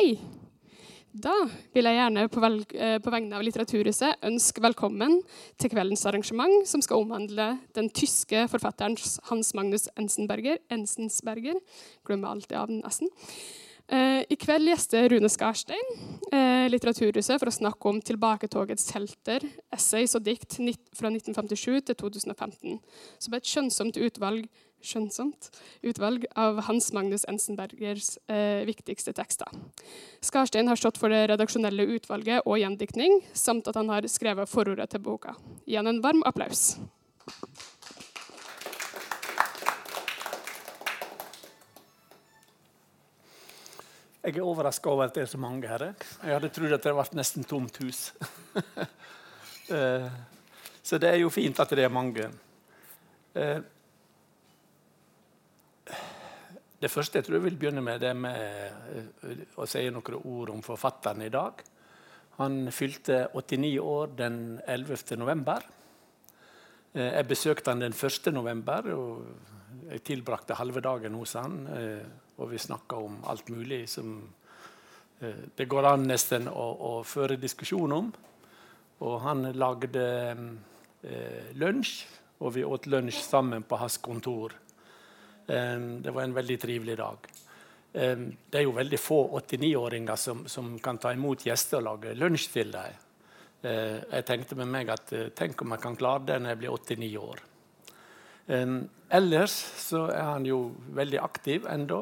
hei. Da vil jeg gjerne på, velg, eh, på, vegne av Litteraturhuset ønske velkommen til kveldens arrangement, som skal omhandle den tyske forfatteren Hans Magnus Ensenberger. Ensensberger. Glemmer alltid av den S-en. Eh, I kveld gjester Rune Skarstein eh, Litteraturhuset for å snakke om tilbaketogets helter, essays og dikt fra 1957 til 2015, som er et skjønnsomt utvalg skjønnsomt utvalg av Hans Magnus Ensenbergers eh, viktigste tekster. Skarstein har stått for det redaksjonelle utvalget og gjendiktning, samt at han har skrevet forordet til boka. Igjen en varm applaus. Jeg er overraska over at det er så mange her. Jeg hadde trodd at det ble nesten tomt hus. Eh, så det er jo fint at det er mange. Eh, det første jeg tror jeg vil begynne med, det med eh, å si noen ord om forfatteren i dag. Han fylte 89 år den 11. november. Eh, jeg besøkte han den 1. november. og Jeg tilbrakte halve dagen hos han, eh, og vi snakka om alt mulig som det går an nesten å, å føre diskusjon om. Og han lagde eh, lunsj, og vi åt lunsj sammen på hans kontor. Det var en veldig trivelig dag. Det er jo veldig få 89-åringer som, som, kan ta imot gjester og lage lunsj til dem. Eh, jeg tenkte med meg at eh, tenk om jeg kan klare det når jeg blir 89 år. Ellers så er han jo veldig aktiv ennå.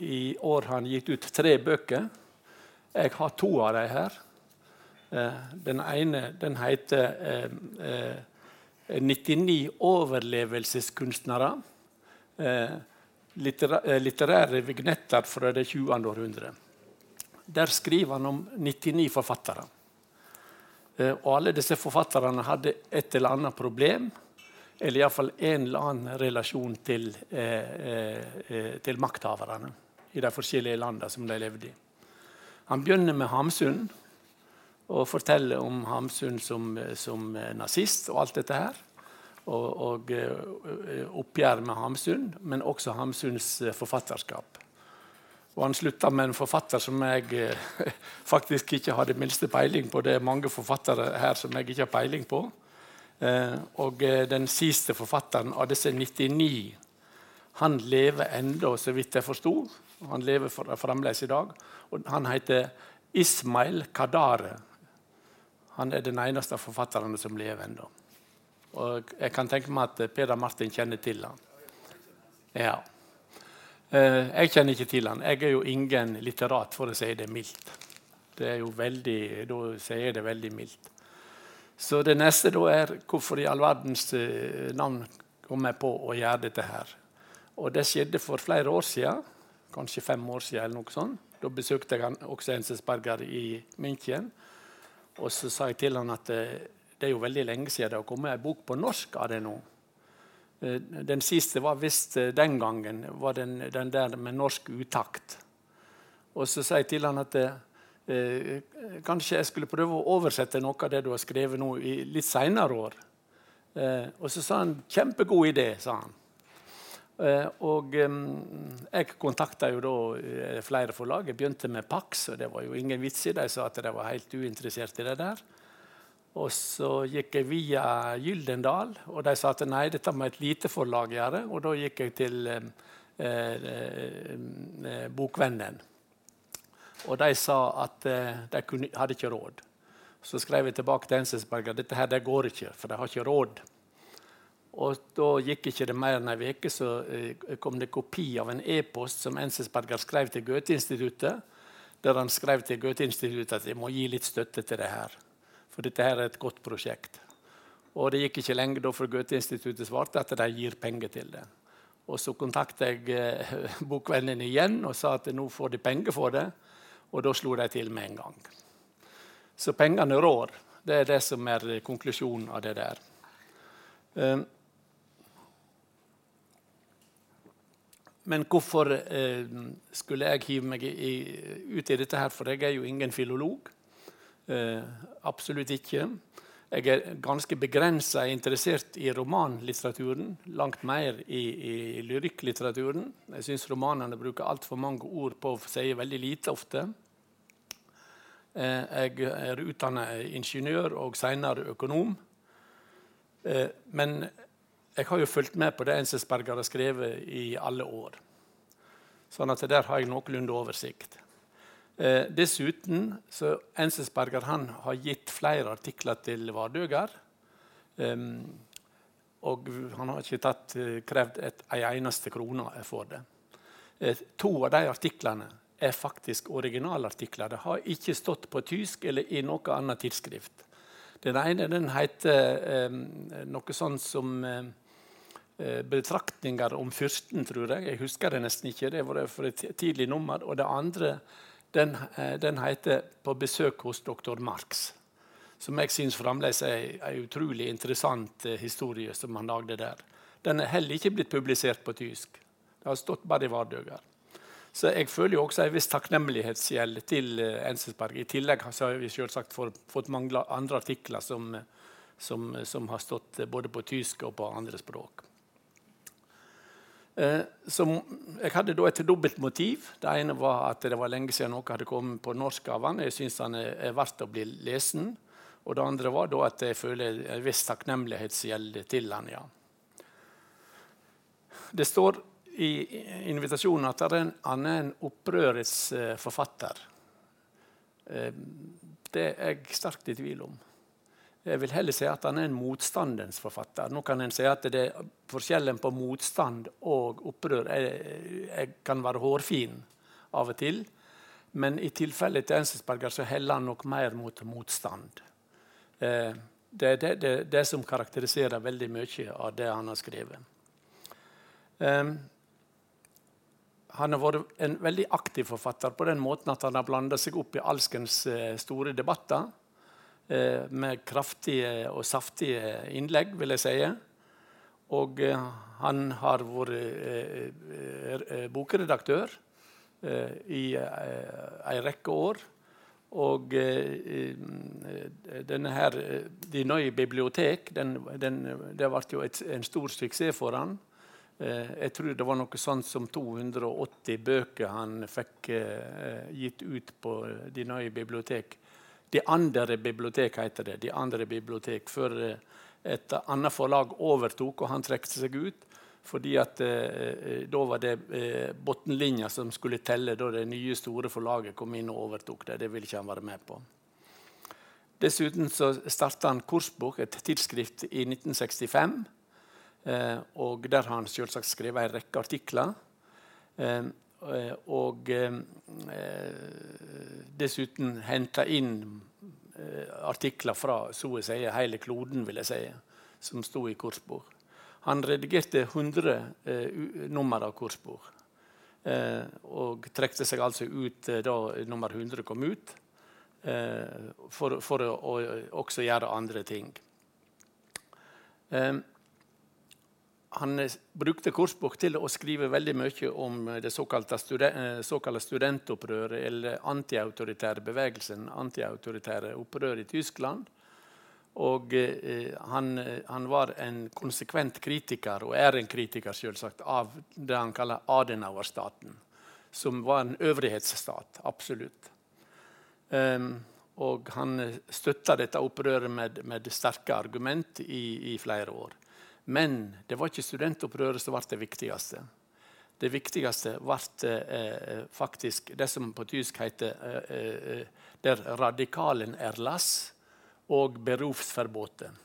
I år har han gitt ut tre bøker. Jeg har to av dem her. Eh, den ene den heter 99 overlevelseskunstnere. Eh, eh, litterære vignetter fra det 20. århundre. Der skriver han om 99 forfattere. Eh, og alle disse forfatterne hadde et eller annet problem, eller iallfall en eller annen relasjon til, eh, til makthaverne i de forskjellige landene som de levde i. Han begynner med Hamsun og forteller om Hamsun som, som nazist og alt dette her og, og eh, oppgjør med Hamsun, men også Hamsuns eh, forfatterskap. Og Han slutta med en forfatter som jeg eh, faktisk ikke hadde minste peiling på. Det er mange forfattere her som jeg ikke har peiling på. Og den siste forfatteren av disse 99 han lever ennå, så vidt jeg forsto. Han lever fremdeles i dag. Og han heter Ismail Kadare. Han er den eneste av forfatterne som lever ennå. Og jeg kan tenke meg at Peder Martin kjenner til han. Ja. Eh, jeg kjenner ikke til han. Jeg er jo ingen litterat, for å si det mildt. Det er jo veldig, Da sier jeg det veldig mildt. Så det neste da er hvorfor i all verdens eh, navn kom jeg på å gjøre dette her. Og det skjedde for flere år siden. Kanskje fem år siden. eller noe sånt. Da besøkte jeg også Ensesberger i München. Og så sa jeg til han at eh, det er jo veldig lenge siden det har kommet en bok på norsk av det nå. Eh, den siste var visst eh, den gangen var den, den, der med norsk utakt. Og så sa jeg til han at eh, kanskje jeg skulle prøve å oversette noe av det du har skrevet nå i litt seinere år. Eh, og så sa han 'kjempegod idé', sa han. Eh, og eh, jeg kontakta jo da flere forlag. Jeg begynte med Pax, og det var jo ingen vits i det. De sa at de var helt uinteressert i det der. Og så gikk jeg via Gyldendal, og de sa at nei, dette må et lite forlag gjøre. Og da gikk jeg til eh, eh, eh, Bokvennen. Og de sa at eh, de kunne, hadde ikke råd. Så skrev jeg tilbake til Ensensberger dette her, det går ikke, for de har ikke råd. Og da gikk ikke det mer enn ei uke, så eh, kom det kopi av en e-post som Ensensberger skrev til Goethe-instituttet, der han skrev til Goethe-instituttet at de må gi litt støtte til det her. For dette her er et godt prosjekt. Og det gikk ikke lenge da for Goethe-instituttet svarte at de gir penger til det. Og Så kontaktet jeg bokvennene bokvennen igjen og sa at nå får de penger for det. Og da slo de til med en gang. Så pengene rår. Det er det som er konklusjonen av det der. Um, men hvorfor eh, skulle jeg hive meg ut i dette her? For jeg er jo ingen filolog. Eh, absolutt ikke. Jeg er ganske begrensa interessert i romanlitteraturen. Langt mer i, i lyrikklitteraturen. Jeg syns romanene bruker altfor mange ord på å si veldig lite ofte. Eh, jeg er utdanna ingeniør og senere økonom. Eh, men jeg har jo fulgt med på det Ensesberger har skrevet i alle år. Sånn at der har jeg noenlunde oversikt. Eh, dessuten så Ensesberger han har gitt flere artikler til Vardøger. Um, og han har ikke tatt, krevd krevd en eneste krone for det. Eh, to av de artiklene er faktisk originalartikler. Det har ikke stått på tysk eller i noe annet tidsskrift. Den ene den heter um, noe sånt som um, Betraktninger om fyrsten, tror jeg. Jeg husker det nesten ikke. Det var for et tidlig nummer. Og det andre den, eh, den, heter 'På besøk hos doktor Marx'. Som jeg syns fremdeles er en utrolig interessant eh, historie som han lagde der. Den er heller ikke blitt publisert på tysk. Det har stått bare i Vardøger. Så jeg føler jo også en viss takknemlighetsgjeld til uh, Enselsberg. I tillegg har vi selvsagt fått mange andre artikler som, som, som har stått både på tysk og på andre språk. Eh, som, jeg hadde da et dobbelt motiv. Det ene var at det var lenge siden noe hadde kommet på norsk av han. Jeg syns han er, er verdt å bli lesen. Og det andre var at jeg føler en viss takknemlighetsgjeld til han, ja. Det står i invitasjonen at han er en opprørets forfatter. Eh, det er jeg sterkt i tvil om. Jeg vil heller si at han er en motstandens forfatter. Nå kan en si at det, Forskjellen på motstand og opprør er, er, kan være hårfin av og til. Men i tilfellet til Enselsberger så heller han nok mer mot motstand. Eh, det er det, det, det, som karakteriserer veldig mye av det han har skrevet. Eh, han har vært en veldig aktiv forfatter på den måten at han har blanda seg opp i alskens eh, store debatter. Eh, med kraftige og saftige innlegg, vil jeg si. Og eh, han har vært eh, bokredaktør i ei rekke år. Og denne her, De Nøye Bibliotek den, den, det ble jo et, en stor suksess for han. Jeg tror det var noe sånt som 280 bøker han fikk gitt ut på De Nøye Bibliotek de andre bibliotek heter det. De andre bibliotek Før eh, et annet forlag overtok, og han trekte seg ut. Fordi at eh, eh, da var det eh, bunnlinja som skulle telle da det nye, store forlaget kom inn og overtok det. Det ville ikke han være med på. Dessuten så starta han Korsbok, et tidsskrift, i 1965. Eh, og der har han selvsagt skrevet en rekke artikler. Eh, og eh, dessuten henta inn eh, artikler fra så å si hele kloden, vil jeg si, som sto i korsbord. Han redigerte 100 nummer av korsbord. og trekte seg altså ut da nummer 100 kom ut, for, for å, også gjøre andre ting han brukte Korsbok til å skrive veldig mye om det såkalte, studen, eh, såkalte studentopprøret, eller antiautoritære bevegelsen, antiautoritære opprør i Tyskland. Og eh, han, han, var en konsekvent kritiker, og er en kritiker selvsagt, av det han kaller Adenauer-staten, som var en øvrighetsstat, absolutt. Um, og han støtta dette opprøret med, med sterke argument i, i flere år. Men det var ikke studentopprøret som ble det viktigste. Det viktigste ble eh, faktisk det som på tysk heter eh, eh, 'Der radikalen er lass' og 'Berufsverboten'.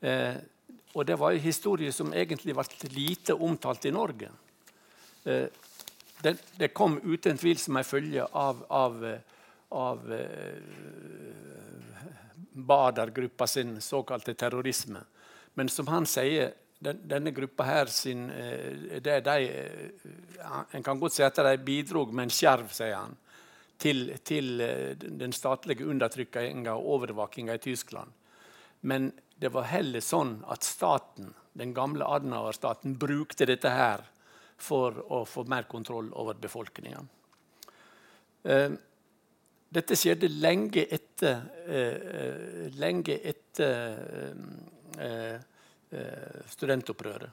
Eh, og det var en historie som egentlig ble lite omtalt i Norge. Eh, det, det, kom uten tvil som en følge av, av, av eh, Bader-gruppa sin såkalte terrorisme. Men som han sier, den, denne gruppa her sin, eh, det de, eh, En kan godt si at de bidro med en skjerv, sier han, til, til eh, den statlige undertrykkinga og overvåkinga i Tyskland. Men det var heller sånn at staten, den gamle Adenauer-staten brukte dette her for å få mer kontroll over befolkninga. dette skjedde lenge etter, lenge etter studentopprøret.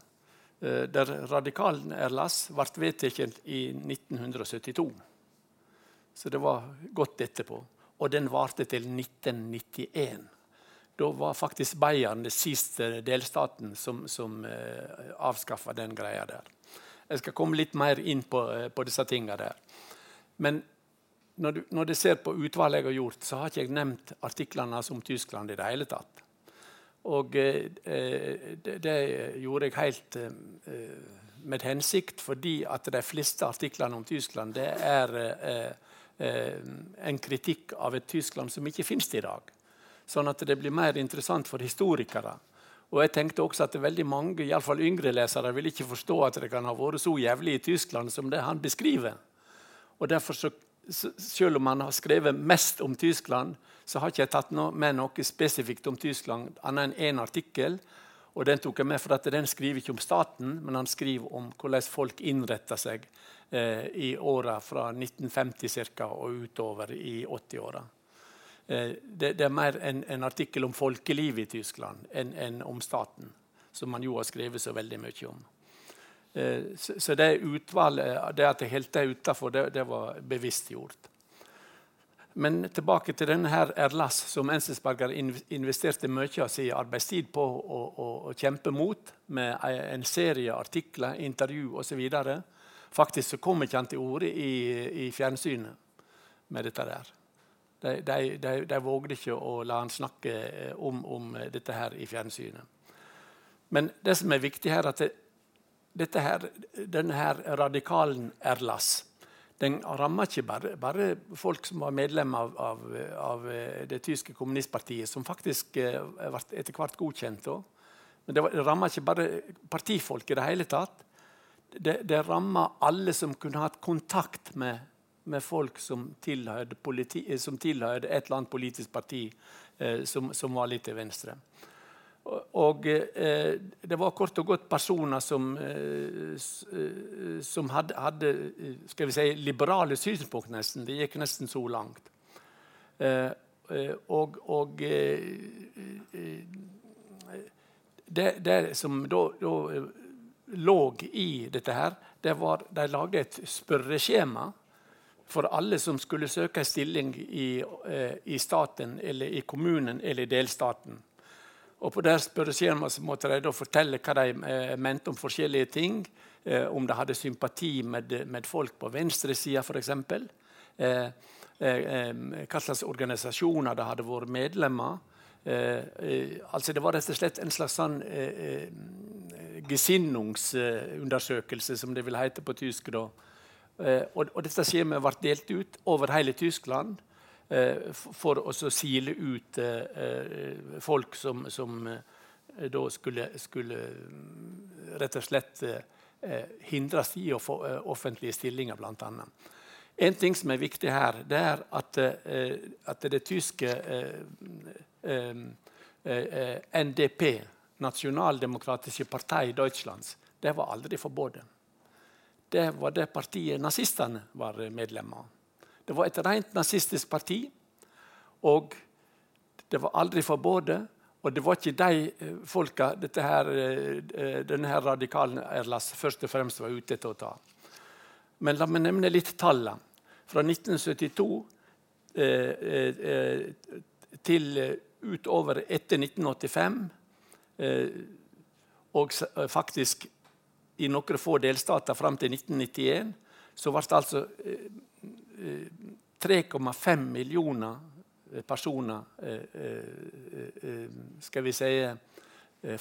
der radikalen Erlas ble vedtatt i 1972. Så det var godt etterpå. Og den varte til 1991. Da var faktisk Bayern den siste delstaten som, som eh, avskaffa den greia der. Jeg skal komme litt mer inn på, eh, på disse tingene der. Men når du, når du, ser på utvalget jeg har gjort, så har ikke jeg nevnt artiklene om Tyskland i det hele tatt. Og eh, det, det, gjorde jeg helt eh, med hensikt, fordi at de fleste artiklene om Tyskland det er eh, en kritikk av et Tyskland som ikke finnes i dag sånn at det blir mer interessant for historikere. Og jeg tenkte også at veldig mange, i alle fall yngre lesere, vil ikke forstå at det kan ha vært så jævlig i Tyskland som det han beskriver. Og derfor så, Selv om han har skrevet mest om Tyskland, så har ikke jeg tatt med noe spesifikt om Tyskland annet enn én artikkel. Og Den tok jeg med for at den skriver ikke om staten, men han skriver om hvordan folk innretter seg eh, i åra fra 1950 cirka, og utover i 80-åra. Eh, det, det, er mer en, en, artikkel om folkelivet i Tyskland enn en om staten, som man jo har skrevet så veldig mye om. Eh, så, så det utvalget, det at jeg holdt det utafor, det, det, var bevisst gjort. Men tilbake til denne her Erlass, som Enzensberger investerte mye av sin arbeidstid på å, å, å, kjempe mot, med en serie artikler, intervju osv. Faktisk så kom ikke han til orde i, i fjernsynet med dette der. De, de, de, de vågde ikke å la han snakke eh, om, om, eh, dette her i fjernsynet. Men det som er viktig her, er at det, her, denne her radikalen Erlas den ramma ikke bare, bare, folk som var medlem av, av, av, eh, det tyske kommunistpartiet, som faktisk ble etter hvert godkjent. Også. Men det, det ramma ikke bare partifolk i det hele tatt. Det, det ramma alle som kunne hatt kontakt med med folk som tilhørte, politi, eh, som tilhørte et eller annet politisk parti eh, som, som, var litt til venstre. Og, eh, Det var kort og godt personer som, eh, eh som hadde, hadde, skal vi si, liberale synspunkt, nesten. Det gikk nesten så langt. Eh, og, og det, det, som da, da lå i dette her, det var De lagde et spørreskjema for alle som skulle søke stilling i, eh, i, staten, eller i kommunen eller i delstaten. Og På det spørreskjemaet måtte de fortelle hva de eh, mente om forskjellige ting. Eh, om de hadde sympati med, med folk på venstresida, f.eks. Eh, eh, hva slags organisasjoner de hadde vært medlemmer eh, altså Det var rett og slett en slags sånn gesinnungsundersøkelse, som det vil hete på tysk. da, Eh, og, og, dette skjemaet ble delt ut over hele Tyskland eh, for å sile ut eh, folk som, som da skulle, skulle, mm, rett og slett hindres i å få offentlige stillinger, bl.a. En ting som er viktig her, det er at, at det tyske NDP, Nasjonaldemokratiske Partei Deutschlands, det var aldri forbudt det var det partiet nazistene var medlemmer av. Det var et rent nazistisk parti, og det var aldri forbudt. Og det var ikke de eh, folka her, eh, denne her radikalen Erlas først og fremst var ute til å ta. Men la meg nevne litt tallene. Fra 1972 eh, eh, til utover etter 1985, eh, og faktisk i noen få delstater fram til 1991 så ble altså 3,5 eh, eh, millioner eh, personer skal vi si,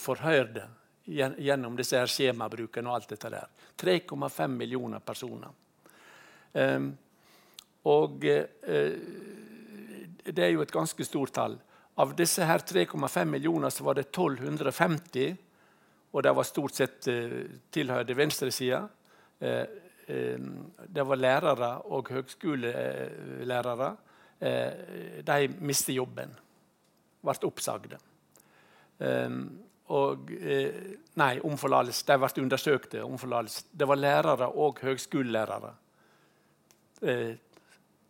forhørte gjennom disse her skjemabrukene og alt dette der. 3,5 millioner personer. Ehm, og det er jo et ganske stort tall. Av disse her 3,5 millioner så var det 1250 og det var stort sett tilhørte venstresida. Uh, det var lærere og høgskolelærere. de mistet jobben. Ble oppsagde. og Nei, om. De ble forlatelse. Det var lærere og høgskolelærere.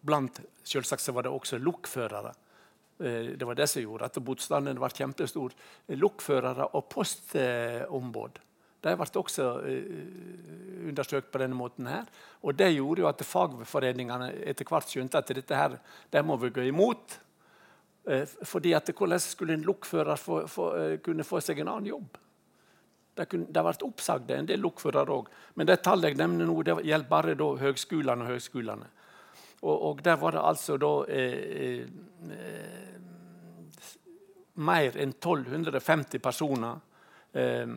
blant selvsagt så var det også lokførere. Det var det som gjorde at motstanden var kjempestor. Lokførere og postombud de ble også undersøkt på denne måten. her. Og Det gjorde jo at fagforeningene etter hvert skjønte at dette her, det må vi gå imot. Fordi at Hvordan skulle en lokfører få, få, kunne få seg en annen jobb? Har vært oppsagt en del lokførere òg. Men det tallet jeg nevner nå, det gjelder bare da høgskolene og høgskolene. Og, og, der var det altså da eh, eh, mer enn 1250 personer eh,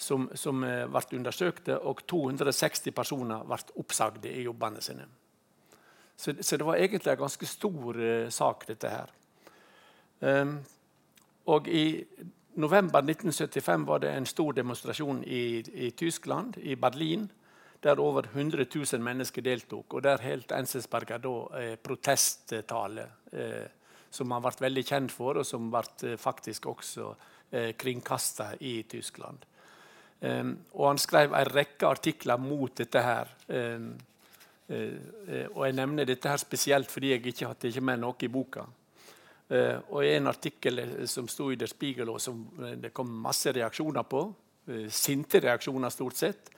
som, som ble undersøkt, og 260 personer ble oppsagde i jobbene sine. Så, så, det var egentlig en ganske stor sak, dette her. og i november 1975 var det en stor demonstrasjon i, i Tyskland, i Berlin, der over 100 000 mennesker deltok. Og der holdt Enzensberger da eh, protesttale, eh, som han ble veldig kjent for, og som ble eh, faktisk også eh, kringkasta i Tyskland. Um, og han skrev en rekke artikler mot dette her. Um, uh, og jeg nevner dette her spesielt fordi jeg ikke har tatt med noe i boka. Uh, og en artikkel eh, som sto i Der Spiegel, og som eh, det kom masse reaksjoner på, sinte reaksjoner stort sett,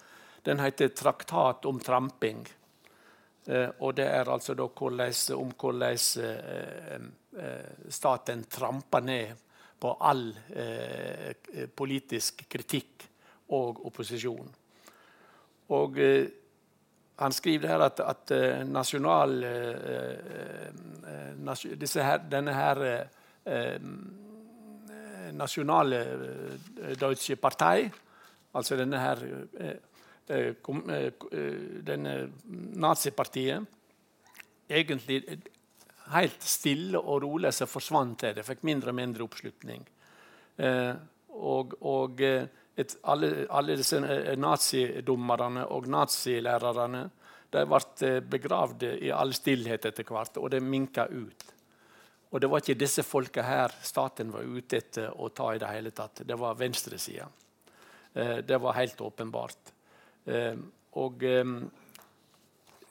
den heter 'Traktat om tramping'. og det er altså da hvordan, om hvordan staten tramper ned på all politisk kritikk og opposisjon. Og han skriver her at, at uh, nasjonal nas, uh, her, Denne her nasjonale Deutsche Partei, altså denne her denne nazipartiet, egentlig helt stille og rolig så forsvant det. Det fikk mindre og mindre oppslutning. og, og et, alle, alle, disse eh, nazidommerne og nazilærerne de ble eh, begravd i all stillhet etter hvert, og det minka ut. Og det var ikke disse folka her staten var ute etter å ta i det hele tatt. Det var venstresida. Eh, det var helt åpenbart. Og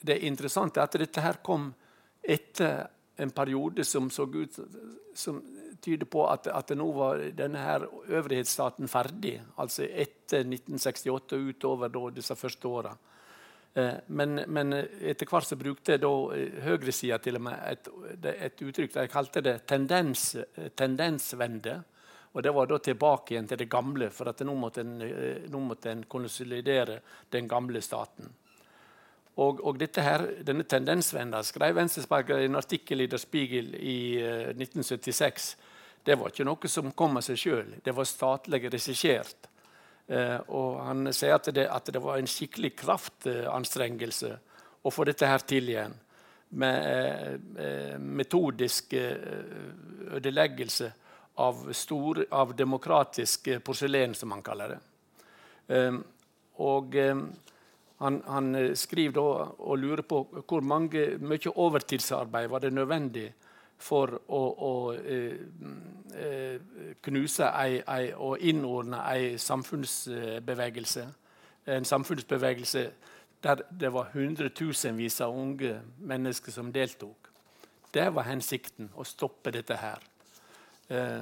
det interessante er at dette her kom etter en periode som så ut som tyder på at, at nå var denne her øvrighetsstaten ferdig. Altså etter 1968 og utover da, disse første åra. Eh, men, men, etter hvert så brukte da eh, høyresida til og med et, et uttrykk de kalte det tendens, tendensvende. Og Det var da tilbake igjen til det gamle, for at nå måtte en, eh, nå måtte en konsolidere den gamle staten. Og, og her, denne tendensvenda skrev Venstresberger i en artikkel i Der Spiegel i uh, 1976 det var ikke noe som kom av seg sjøl. Det var statlig regissert. Eh, og han sier at det, at det, var en skikkelig kraftanstrengelse å få dette her til igjen. Med eh, metodisk eh, ødeleggelse av, stor, av demokratisk porselen, som han kaller det. Og han, han, skriver da og lurer på hvor mange, mye overtidsarbeid var det nødvendig for å, å eh, eh, knuse ei, ei, og innordne ei samfunnsbevegelse. En samfunnsbevegelse der det var hundretusenvis av unge mennesker som deltok. Det var hensikten, å stoppe dette her. Eh,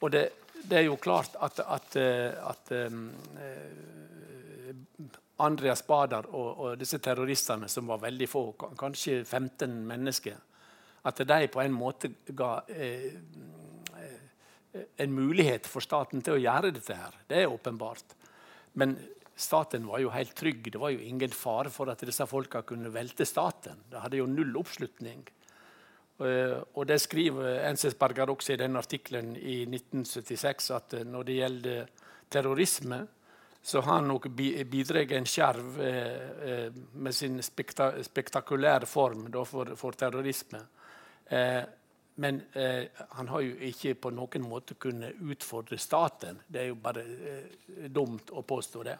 og det, det, er jo klart at, at, at Andreas Bader og, og, disse terroristene, som var veldig få, kanskje 15 mennesker, at de på en måte ga eh, eh, en mulighet for staten til å gjøre dette. her. Det er åpenbart. Men staten var jo helt trygg. Det var jo ingen fare for at disse folka kunne velte staten. Det hadde jo null oppslutning. Eh, og det skriver Ensesberger også i den artikkelen i 1976 at eh, når det gjelder terrorisme, så har han nok bidratt en skjerv med sin spekta spektakulære form for, for terrorisme. Eh, men eh, han har jo ikke på noen måte kunnet utfordre staten. Det er jo bare eh, dumt å påstå det.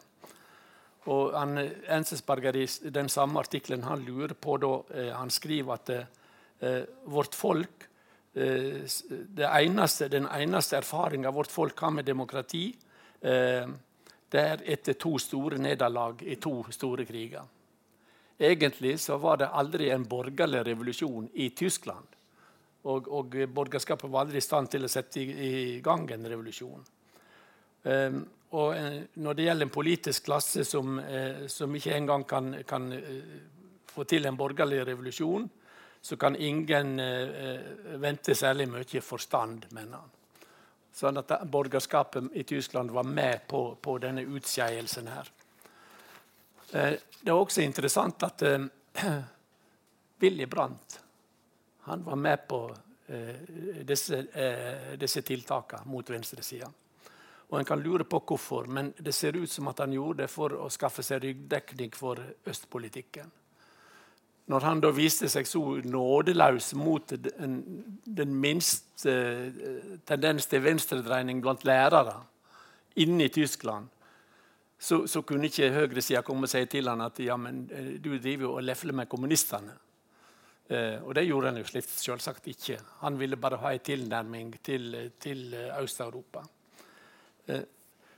Og han, Ensesberger i den samme artikkelen han lurer på da, han skriver at eh, vårt folk eh, eneste, Den eneste erfaringa vårt folk har med demokrati, eh, det er etter to store nederlag i to store kriger. Egentlig så var det aldri en borgerlig revolusjon i Tyskland. Og, og borgerskapet var aldri i stand til å sette i, i gang en revolusjon. Um, og en, når det gjelder en politisk klasse som, uh, som ikke engang kan, kan uh, få til en borgerlig revolusjon, så kan ingen vente særlig mye forstand, mener han. Sånn at borgerskapet i Tyskland var med på, på denne utskeielsen her. Det er også interessant at Willy Brandt han var med på disse, disse tiltakene mot venstresida. Og En kan lure på hvorfor, men det ser ut som at han gjorde det for å skaffe seg ryggdekning for østpolitikken. Når han da viste seg så nådeløs mot den, den minste uh, tendens til venstredreining blant lærere inne i Tyskland, så, så kunne ikke høyresida komme og si til han at ja, men, eh, du driver jo og lefler med kommunistene. Uh, og det gjorde han jo selvsagt ikke. Han ville bare ha en tilnærming til, til Øst-Europa. Eh,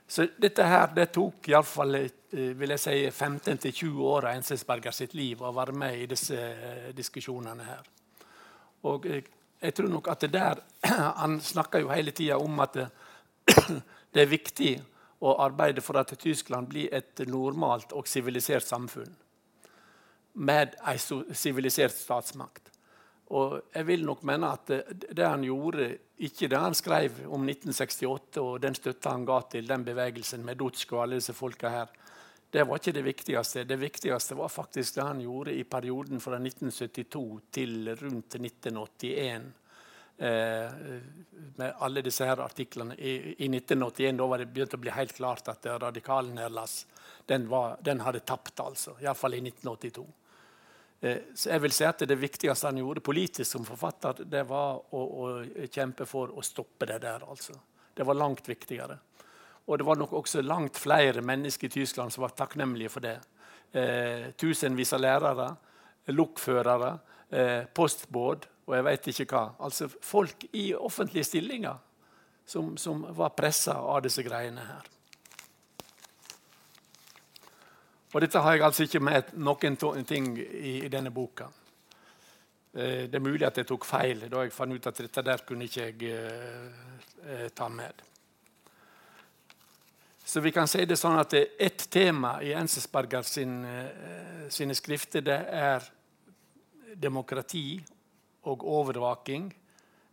så dette her, det tok iallfall jeg si 15-20 år av Enselsberger sitt liv å være med i disse eh, diskusjonene her. Og jeg tror nok at det der, Han snakker jo hele tida om at det er viktig å arbeide for at Tyskland blir et normalt og sivilisert samfunn med en sivilisert statsmakt. Og jeg vil nok mene at det han gjorde, ikke det han skrev om 1968 og den støtta han ga til den bevegelsen med Dutschke og alle disse folka her, det var ikke det viktigste. Det viktigste var faktisk det han gjorde i perioden fra 1972 til rundt 1981. Eh, med alle disse her artiklene. I, I, 1981 da var det begynt å bli helt klart at radikalen-Erlas den, den, hadde tapt, altså. Iallfall i 1982. Eh, så jeg vil si at Det viktigste han gjorde politisk som forfatter, det var å, å kjempe for å stoppe det der. altså. Det var langt viktigere. Og det var nok også langt flere mennesker i Tyskland som var takknemlige for det. Eh, tusenvis av lærere, lokførere, eh, postbåt og jeg vet ikke hva. Altså folk i offentlige stillinger som, som var pressa av disse greiene her. Og dette har jeg altså ikke med noen ting i, i denne boka. Eh, det er mulig at jeg tok feil da jeg fant ut at dette der kunne ikke jeg eh, ta med. Så vi kan si det sånn at ett tema i Ensesberger sin, eh, sine skrifter det er demokrati og overvaking,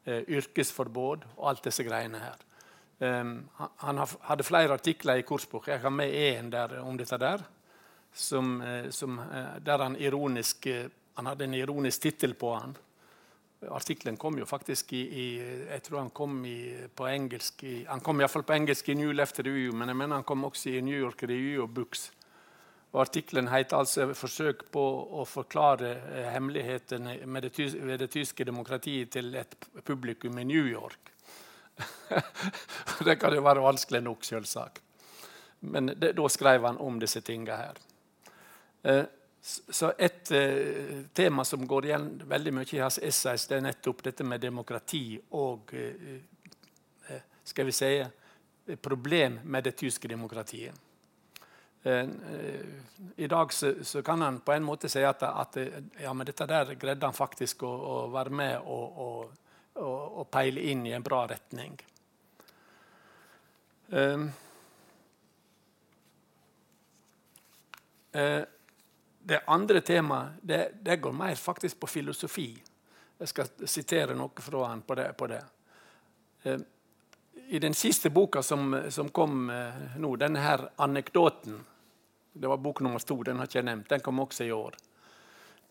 eh, yrkesforbud og alt disse greiene her. Um, han hadde flere artikler i kursbok. Jeg har med én om dette. der som, eh, som, eh, der han ironisk eh, Han hadde en ironisk tittel på han. Artikkelen kom jo faktisk i, i, Jeg tror han kom i, på engelsk i, Han kom iallfall på engelsk i New Left Review, men jeg mener han kom også i New York Review og Books. Og Artikkelen heter altså 'Forsøk på å forklare hemmelighetene med det, ved det tyske demokratiet til et publikum i New York'. det kan jo være vanskelig nok, selvsagt. Men det, da skrev han om disse tingene her. Eh, så Et eh, tema som går igjen veldig mye i hans essays, det er nettopp dette med demokrati og eh, skal vi si, problem med det tyske demokratiet. I dag så, så, kan han på en måte si at, at ja, dette der greide han faktisk å, å være med og, og, og, peile inn i en bra retning. Um, uh, det andre temaet det, det, går mer faktisk på filosofi. Jeg skal sitere noe fra han på det. På det. Eh, I den siste boka som, som kom eh, nå, denne her anekdoten Det var bok nummer to, den har ikke jeg nevnt. Den kom også i år.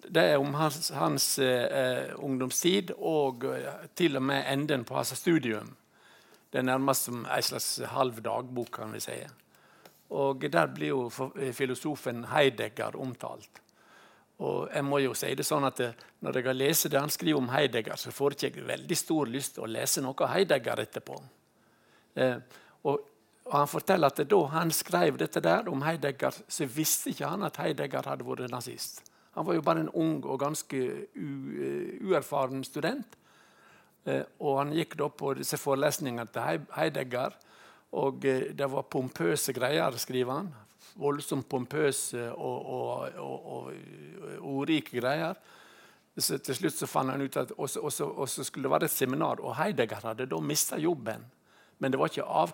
Det er om hans, hans eh, ungdomstid og eh, til og med enden på hans studium. Det er nærmest som en slags halv dagbok, kan vi si. Og Der blir jo eh, filosofen Heidegger omtalt. Og jeg må jo si det sånn at eh, Når jeg har lest det han skriver om Heidegger, så får jeg ikke veldig stor lyst til å lese noe av Heidegger etterpå. Eh, og, Han forteller at da han skrev dette der om Heidegger, så visste ikke han at Heidegger hadde vært nazist. Han var jo bare en ung og ganske uh, uerfaren student. Eh, og Han gikk da på disse forelesningene til Heidegger og eh, det var pompøse greier, skriver han. voldsomt pompøse og, og, og, og ordrike greier. Så til slutt så fant han ut at også, også skulle det være et seminar, og Heidegger hadde da mista jobben. Men det var, av,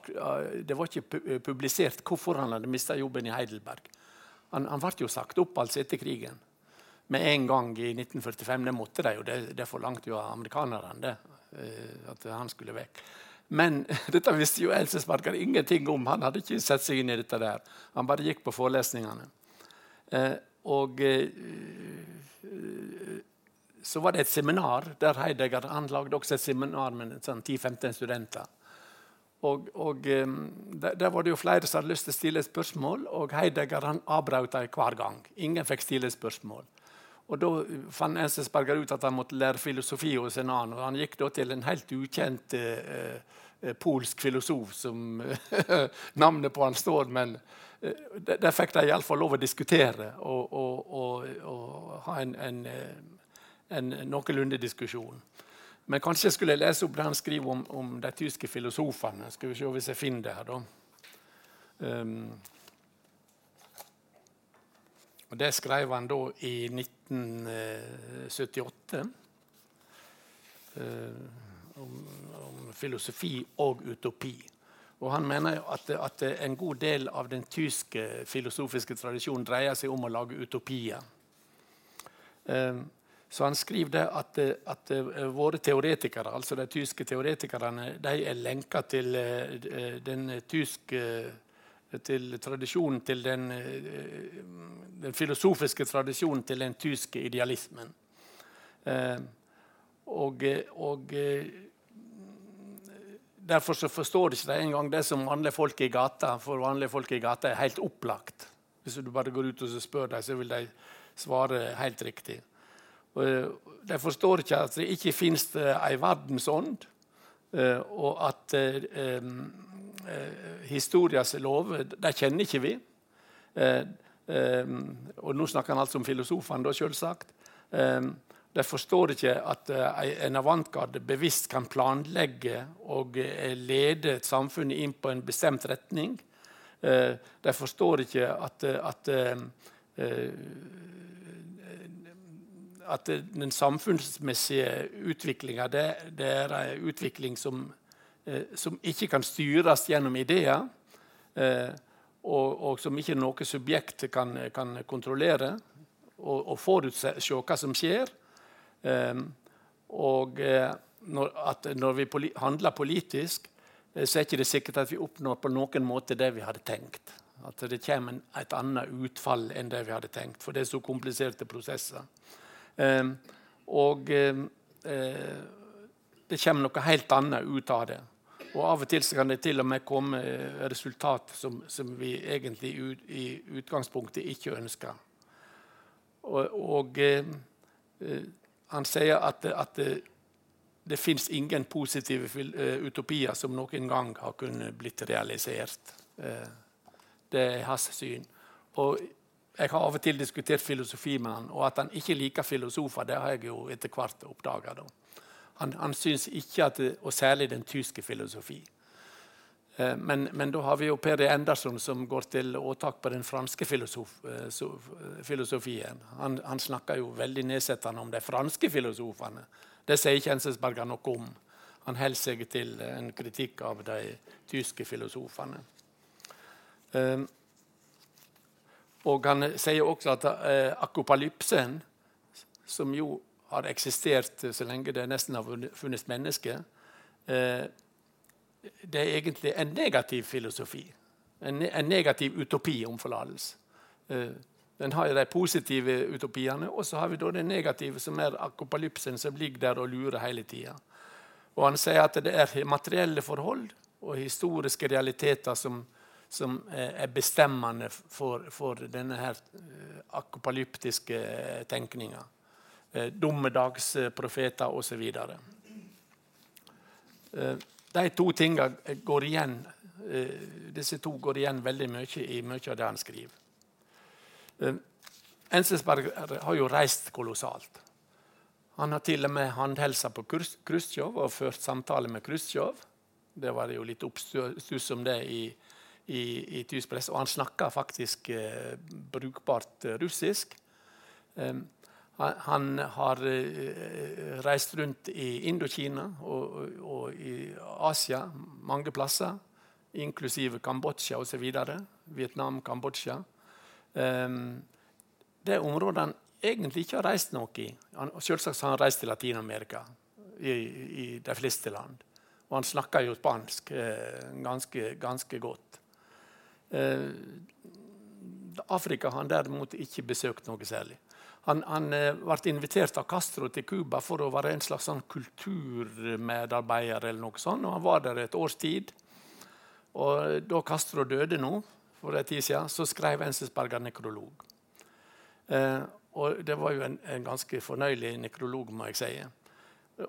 det var, ikke publisert hvorfor han hadde mista jobben i Heidelberg. Han, han ble jo sagt opp altså etter krigen. Med en gang i 1945. Det måtte de jo. Det, det forlangte jo amerikanerne det, eh, at han skulle vekk. Men dette visste jo Elsesmarker ingenting om. Han hadde ikke sett seg inn i dette der. Han bare gikk på forelesningene. Eh, og eh, så var det et seminar der Heidegger han lagde også et seminar med sånn 10-15 studenter. Og, og um, der, der, var det jo flere som hadde lyst til å stille spørsmål, og Heidegger han avbrøt dem hver gang. Ingen fikk stille spørsmål. Og Da fant Ensesberger ut at han måtte lære filosofi hos en annen. og Han gikk da til en helt ukjent eh, eh polsk filosof som navnet på han står, men eh, der fikk de iallfall lov å diskutere og, og, og, og ha en, en, eh, en, noenlunde diskusjon. Men kanskje jeg skulle lese opp det han skriver om, om de tyske filosofene. Skal vi se hvis jeg finner det her, da. Um, og Det skrev han da i 1978. Uh, eh, om, om, filosofi og utopi. Og Han mener at, at, en god del av den tyske filosofiske tradisjonen dreier seg om å lage utopier. Um, så han skriver det at, at, våre teoretikere, altså de tyske teoretikerne, de er lenka til den tyske til tradisjonen til den, eh, den, filosofiske tradisjonen til den tyske idealismen. Eh, og, og eh, Derfor så forstår ikke det engang det som vanlige folk i gata for vanlige folk i gata er helt opplagt. Hvis du bare går ut og spør dem, så vil de svare helt riktig. Og de forstår ikke at det ikke finnes ei verdensånd, og at historias lover de kjenner ikke vi. Eh, eh, og nå snakker han altså om filosofene, selvsagt. Eh, de forstår ikke at eh, en avantgarde bevisst kan planlegge og eh, lede et samfunn inn på en bestemt retning. de forstår ikke at, at at den samfunnsmessige utviklinga det, det, er en utvikling som Eh, som ikke kan styres gjennom ideer, eh, og, og, som ikke noe subjekt kan, kan kontrollere og, og forutse hva som skjer. Eh, og når, at når vi poli handler politisk, så er ikke det sikkert at vi oppnår på noen måte det vi hadde tenkt. At det kommer et annet utfall enn det vi hadde tenkt. For det er så kompliserte prosesser. Eh, og eh, det kommer noe helt annet ut av det. Og Av og til kan det til og med komme resultat som, som vi egentlig ut, i utgangspunktet ikke ønsker. Og, og eh, eh Han sier at, at det, det fins ingen positive utopier som noen gang har kunnet blitt realisert. Det er hans syn. Og Jeg har av og til diskutert filosofi med han, og at han ikke liker filosofer, det har jeg jo etter hvert oppdaga. Han, han syns ikke at det, Og særlig den tyske filosofi. Eh, men, men, da har vi jo Per Andersson som går til åtak på den franske filosof, eh, filosofien. Han, han, snakker jo veldig nedsettende om de franske filosofene. Det sier ikke Ensesberger noe om. Han holder seg til en kritikk av de tyske filosofene. Eh, og han sier også at akopalypsen, som jo har eksistert så lenge det nesten har funnes mennesker, eh, det er egentlig en negativ filosofi. En, negativ utopi om forlatelse. Eh, den har de positive utopiene, og så har vi det negative, som er akopalypsen, som ligger der og lurer hele tida. Og han sier at det er materielle forhold og historiske realiteter som, som er bestemmende for, for denne her akopalyptiske tenkninga eh, dommedagsprofeter osv. Eh, de to tingene går igjen, eh, disse to går igjen veldig mye i mye av det han skriver. Eh, Enselsberg har jo reist kolossalt. Han har til og med håndhilsa på Khrusjtsjov og ført samtale med Khrusjtsjov. Det var jo litt oppstuss om det i, i, i tysk presse, og han snakka faktisk eh, brukbart russisk. Um, han, har eh, reist rundt i Indokina og, og, i Asia mange plasser, inklusive Kambodsja osv. Vietnam, Kambodsja. Det er området han egentlig ikke har reist noe i. Han, selvsagt har han reist til Latin-Amerika, i, i, de fleste land. Og han snakker jo spansk eh, ganske, ganske, godt. Eh, Afrika har han derimot ikke besøkt noe særlig. Han, han eh, ble invitert av Castro til Cuba for å være en slags sånn kulturmedarbeider. eller noe sånt, og Han var der et års tid. Og Da Castro døde nå, for en tid siden, så skrev Ensesberger nekrolog. Eh, og Det var jo en, en, ganske fornøyelig nekrolog, må jeg si.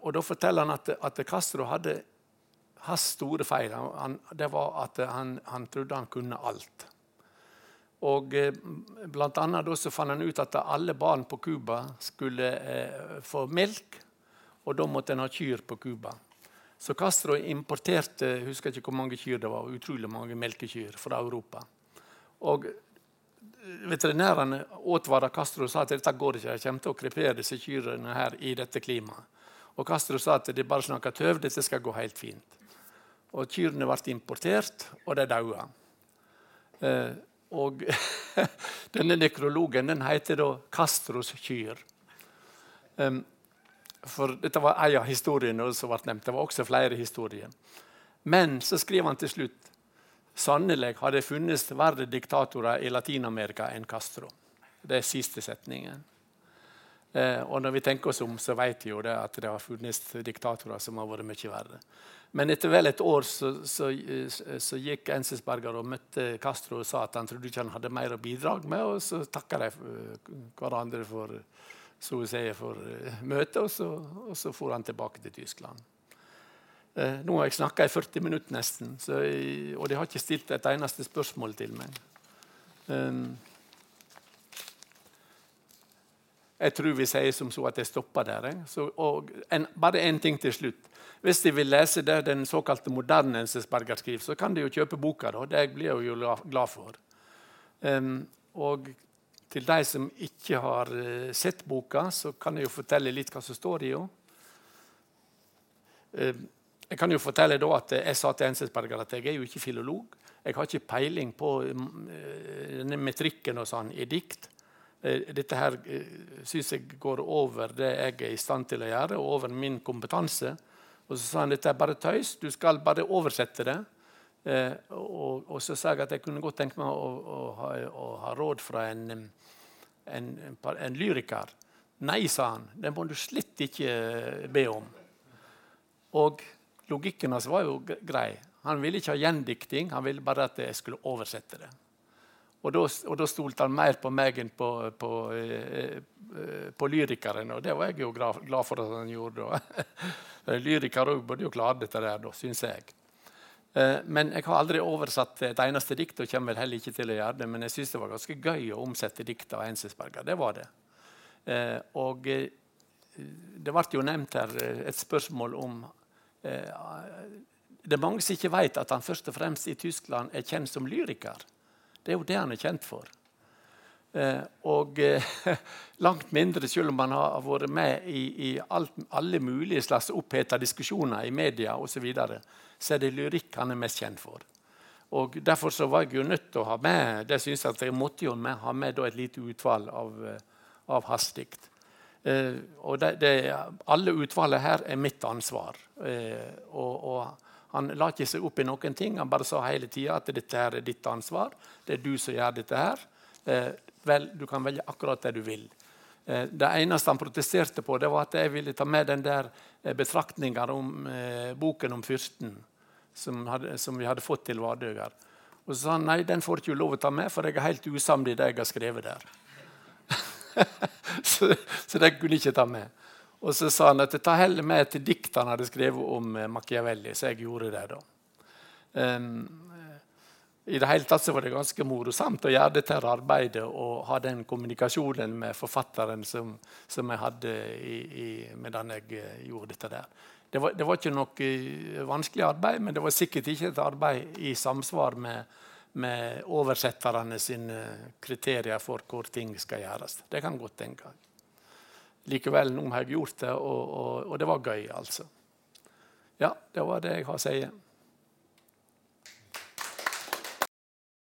Og Da forteller han at, at Castro hadde hans store feil. Han, det var at han, han, trodde han kunne alt. Og eh, blant annet så fant han ut at alle barn på Cuba skulle eh, få melk, og da måtte en ha kyr på Cuba. Så Castro importerte husker ikke hvor mange kyr det var, utrolig mange melkekyr fra Europa. Og Veterinærene advarte Castro og sa at dette går ikke, jeg kommer til å krepere disse kyrne her i dette klimaet. Og Castro sa at det bare snakker tøv, dette skal gå helt fint. Og Kyrne ble importert, og de døde. Eh, og denne nekrologen den heter da 'Castros kyr'. Um, for dette var en av historiene som ble nevnt. Det var også flere historier. Men så skriver han til slutt Sannelig har det funnes verre diktatorer i Latin-Amerika enn Castro. Det er siste setningen. Eh, og når vi tenker oss om, så vet vi jo det at det har funnes diktatorer som har vært mye verre. Men etter vel et år så, så, så gikk Enzensberger og møtte Castro og sa at han trodde ikke han hadde mer å bidra med, og så takka de eh, hverandre for, så å si, for eh, møtet, og så, og så for han tilbake til Tyskland. Eh, nå har jeg snakka i 40 minutter nesten, jeg, og de har ikke stilt et eneste spørsmål til meg. Um, jeg tror vi sier som så at jeg stopper der. Så, en, bare én ting til slutt. Hvis de vil lese det den såkalte moderne Ensesberger skriver, så kan de jo kjøpe boka. Da. Det blir jeg jo glad for. Um, og til de som ikke har uh, sett boka, så kan jeg jo fortelle litt hva som står i henne. Jeg kan jo fortelle da at jeg sa til Enselsberger at jeg er jo ikke filolog. Jeg har ikke peiling på denne metrikken og sånn i dikt. Uh, dette her uh, syns jeg går over det jeg er i stand til å gjøre, og over min kompetanse. Og så sa han dette er bare tøys, du skal bare oversette det. Eh, og, og, så sa jeg at jeg kunne godt tenke meg å, å, ha, å ha, råd fra en, en, en, lyriker. Nei, sa han, det må du slett ikke be om. Og Logikken hans var jo grei. Han ville ikke ha gjendikting, han ville bare at jeg skulle oversette det. Og da, stolte han mer på meg enn på, på, eh, eh, på lyrikeren, og det var jeg jo glad, for at han gjorde. Lyrikere òg burde jo klare dette der, syns jeg. Eh, men jeg har aldri oversatt et eneste dikt, og kommer heller ikke til å gjøre det. Men jeg syns det var ganske gøy å omsette dikt av Ensesberger. Det var det. Og det ble jo nevnt her et spørsmål om Eh, det er mange som ikke vet at han først og fremst i Tyskland er kjent som lyriker. Det er jo det han er kjent for. Eh, og eh, langt mindre, selv om han har vært med i, i alt, alle mulige slags oppheta diskusjoner i media osv., så, videre, så er det lyrikk han er mest kjent for. Og Derfor så var jeg jo nødt til å ha med det synes jeg at jeg måtte jo med, ha med et lite utvalg av, av hans dikt. Eh, og det, det, alle utvalget her er mitt ansvar. Eh, og, og, han la ikke seg opp i noen ting. Han bare sa hele tida at dette her er ditt ansvar. Det er du som gjør dette her. Eh, vel, du kan velge akkurat det du vil. Det eneste han protesterte på, det var at jeg ville ta med den der betraktninga om eh, boken om fyrsten som, hadde, som, vi hadde fått til Vardøger. Og så sa han nei, den får ikke lov å ta med, for jeg er helt usamd i det jeg har skrevet der. så, så det kunne jeg ikke ta med. Og så sa han at jeg tar heller med til dikt han hadde skrevet om eh, Machiavelli. Så jeg gjorde det. da. Um, I det hele tatt så var det ganske morosamt å gjøre dette arbeidet og ha den kommunikasjonen med forfatteren som, som jeg hadde i, i, medan jeg eh, gjorde dette der. Det var, det var, ikke noe vanskelig arbeid, men det var sikkert ikke et arbeid i samsvar med, med oversetterne sine kriterier for hvor ting skal gjøres. Det kan godt tenke. Likevel, nå har jeg gjort det, og, og, og det var gøy, altså. Ja, det var det jeg har å si.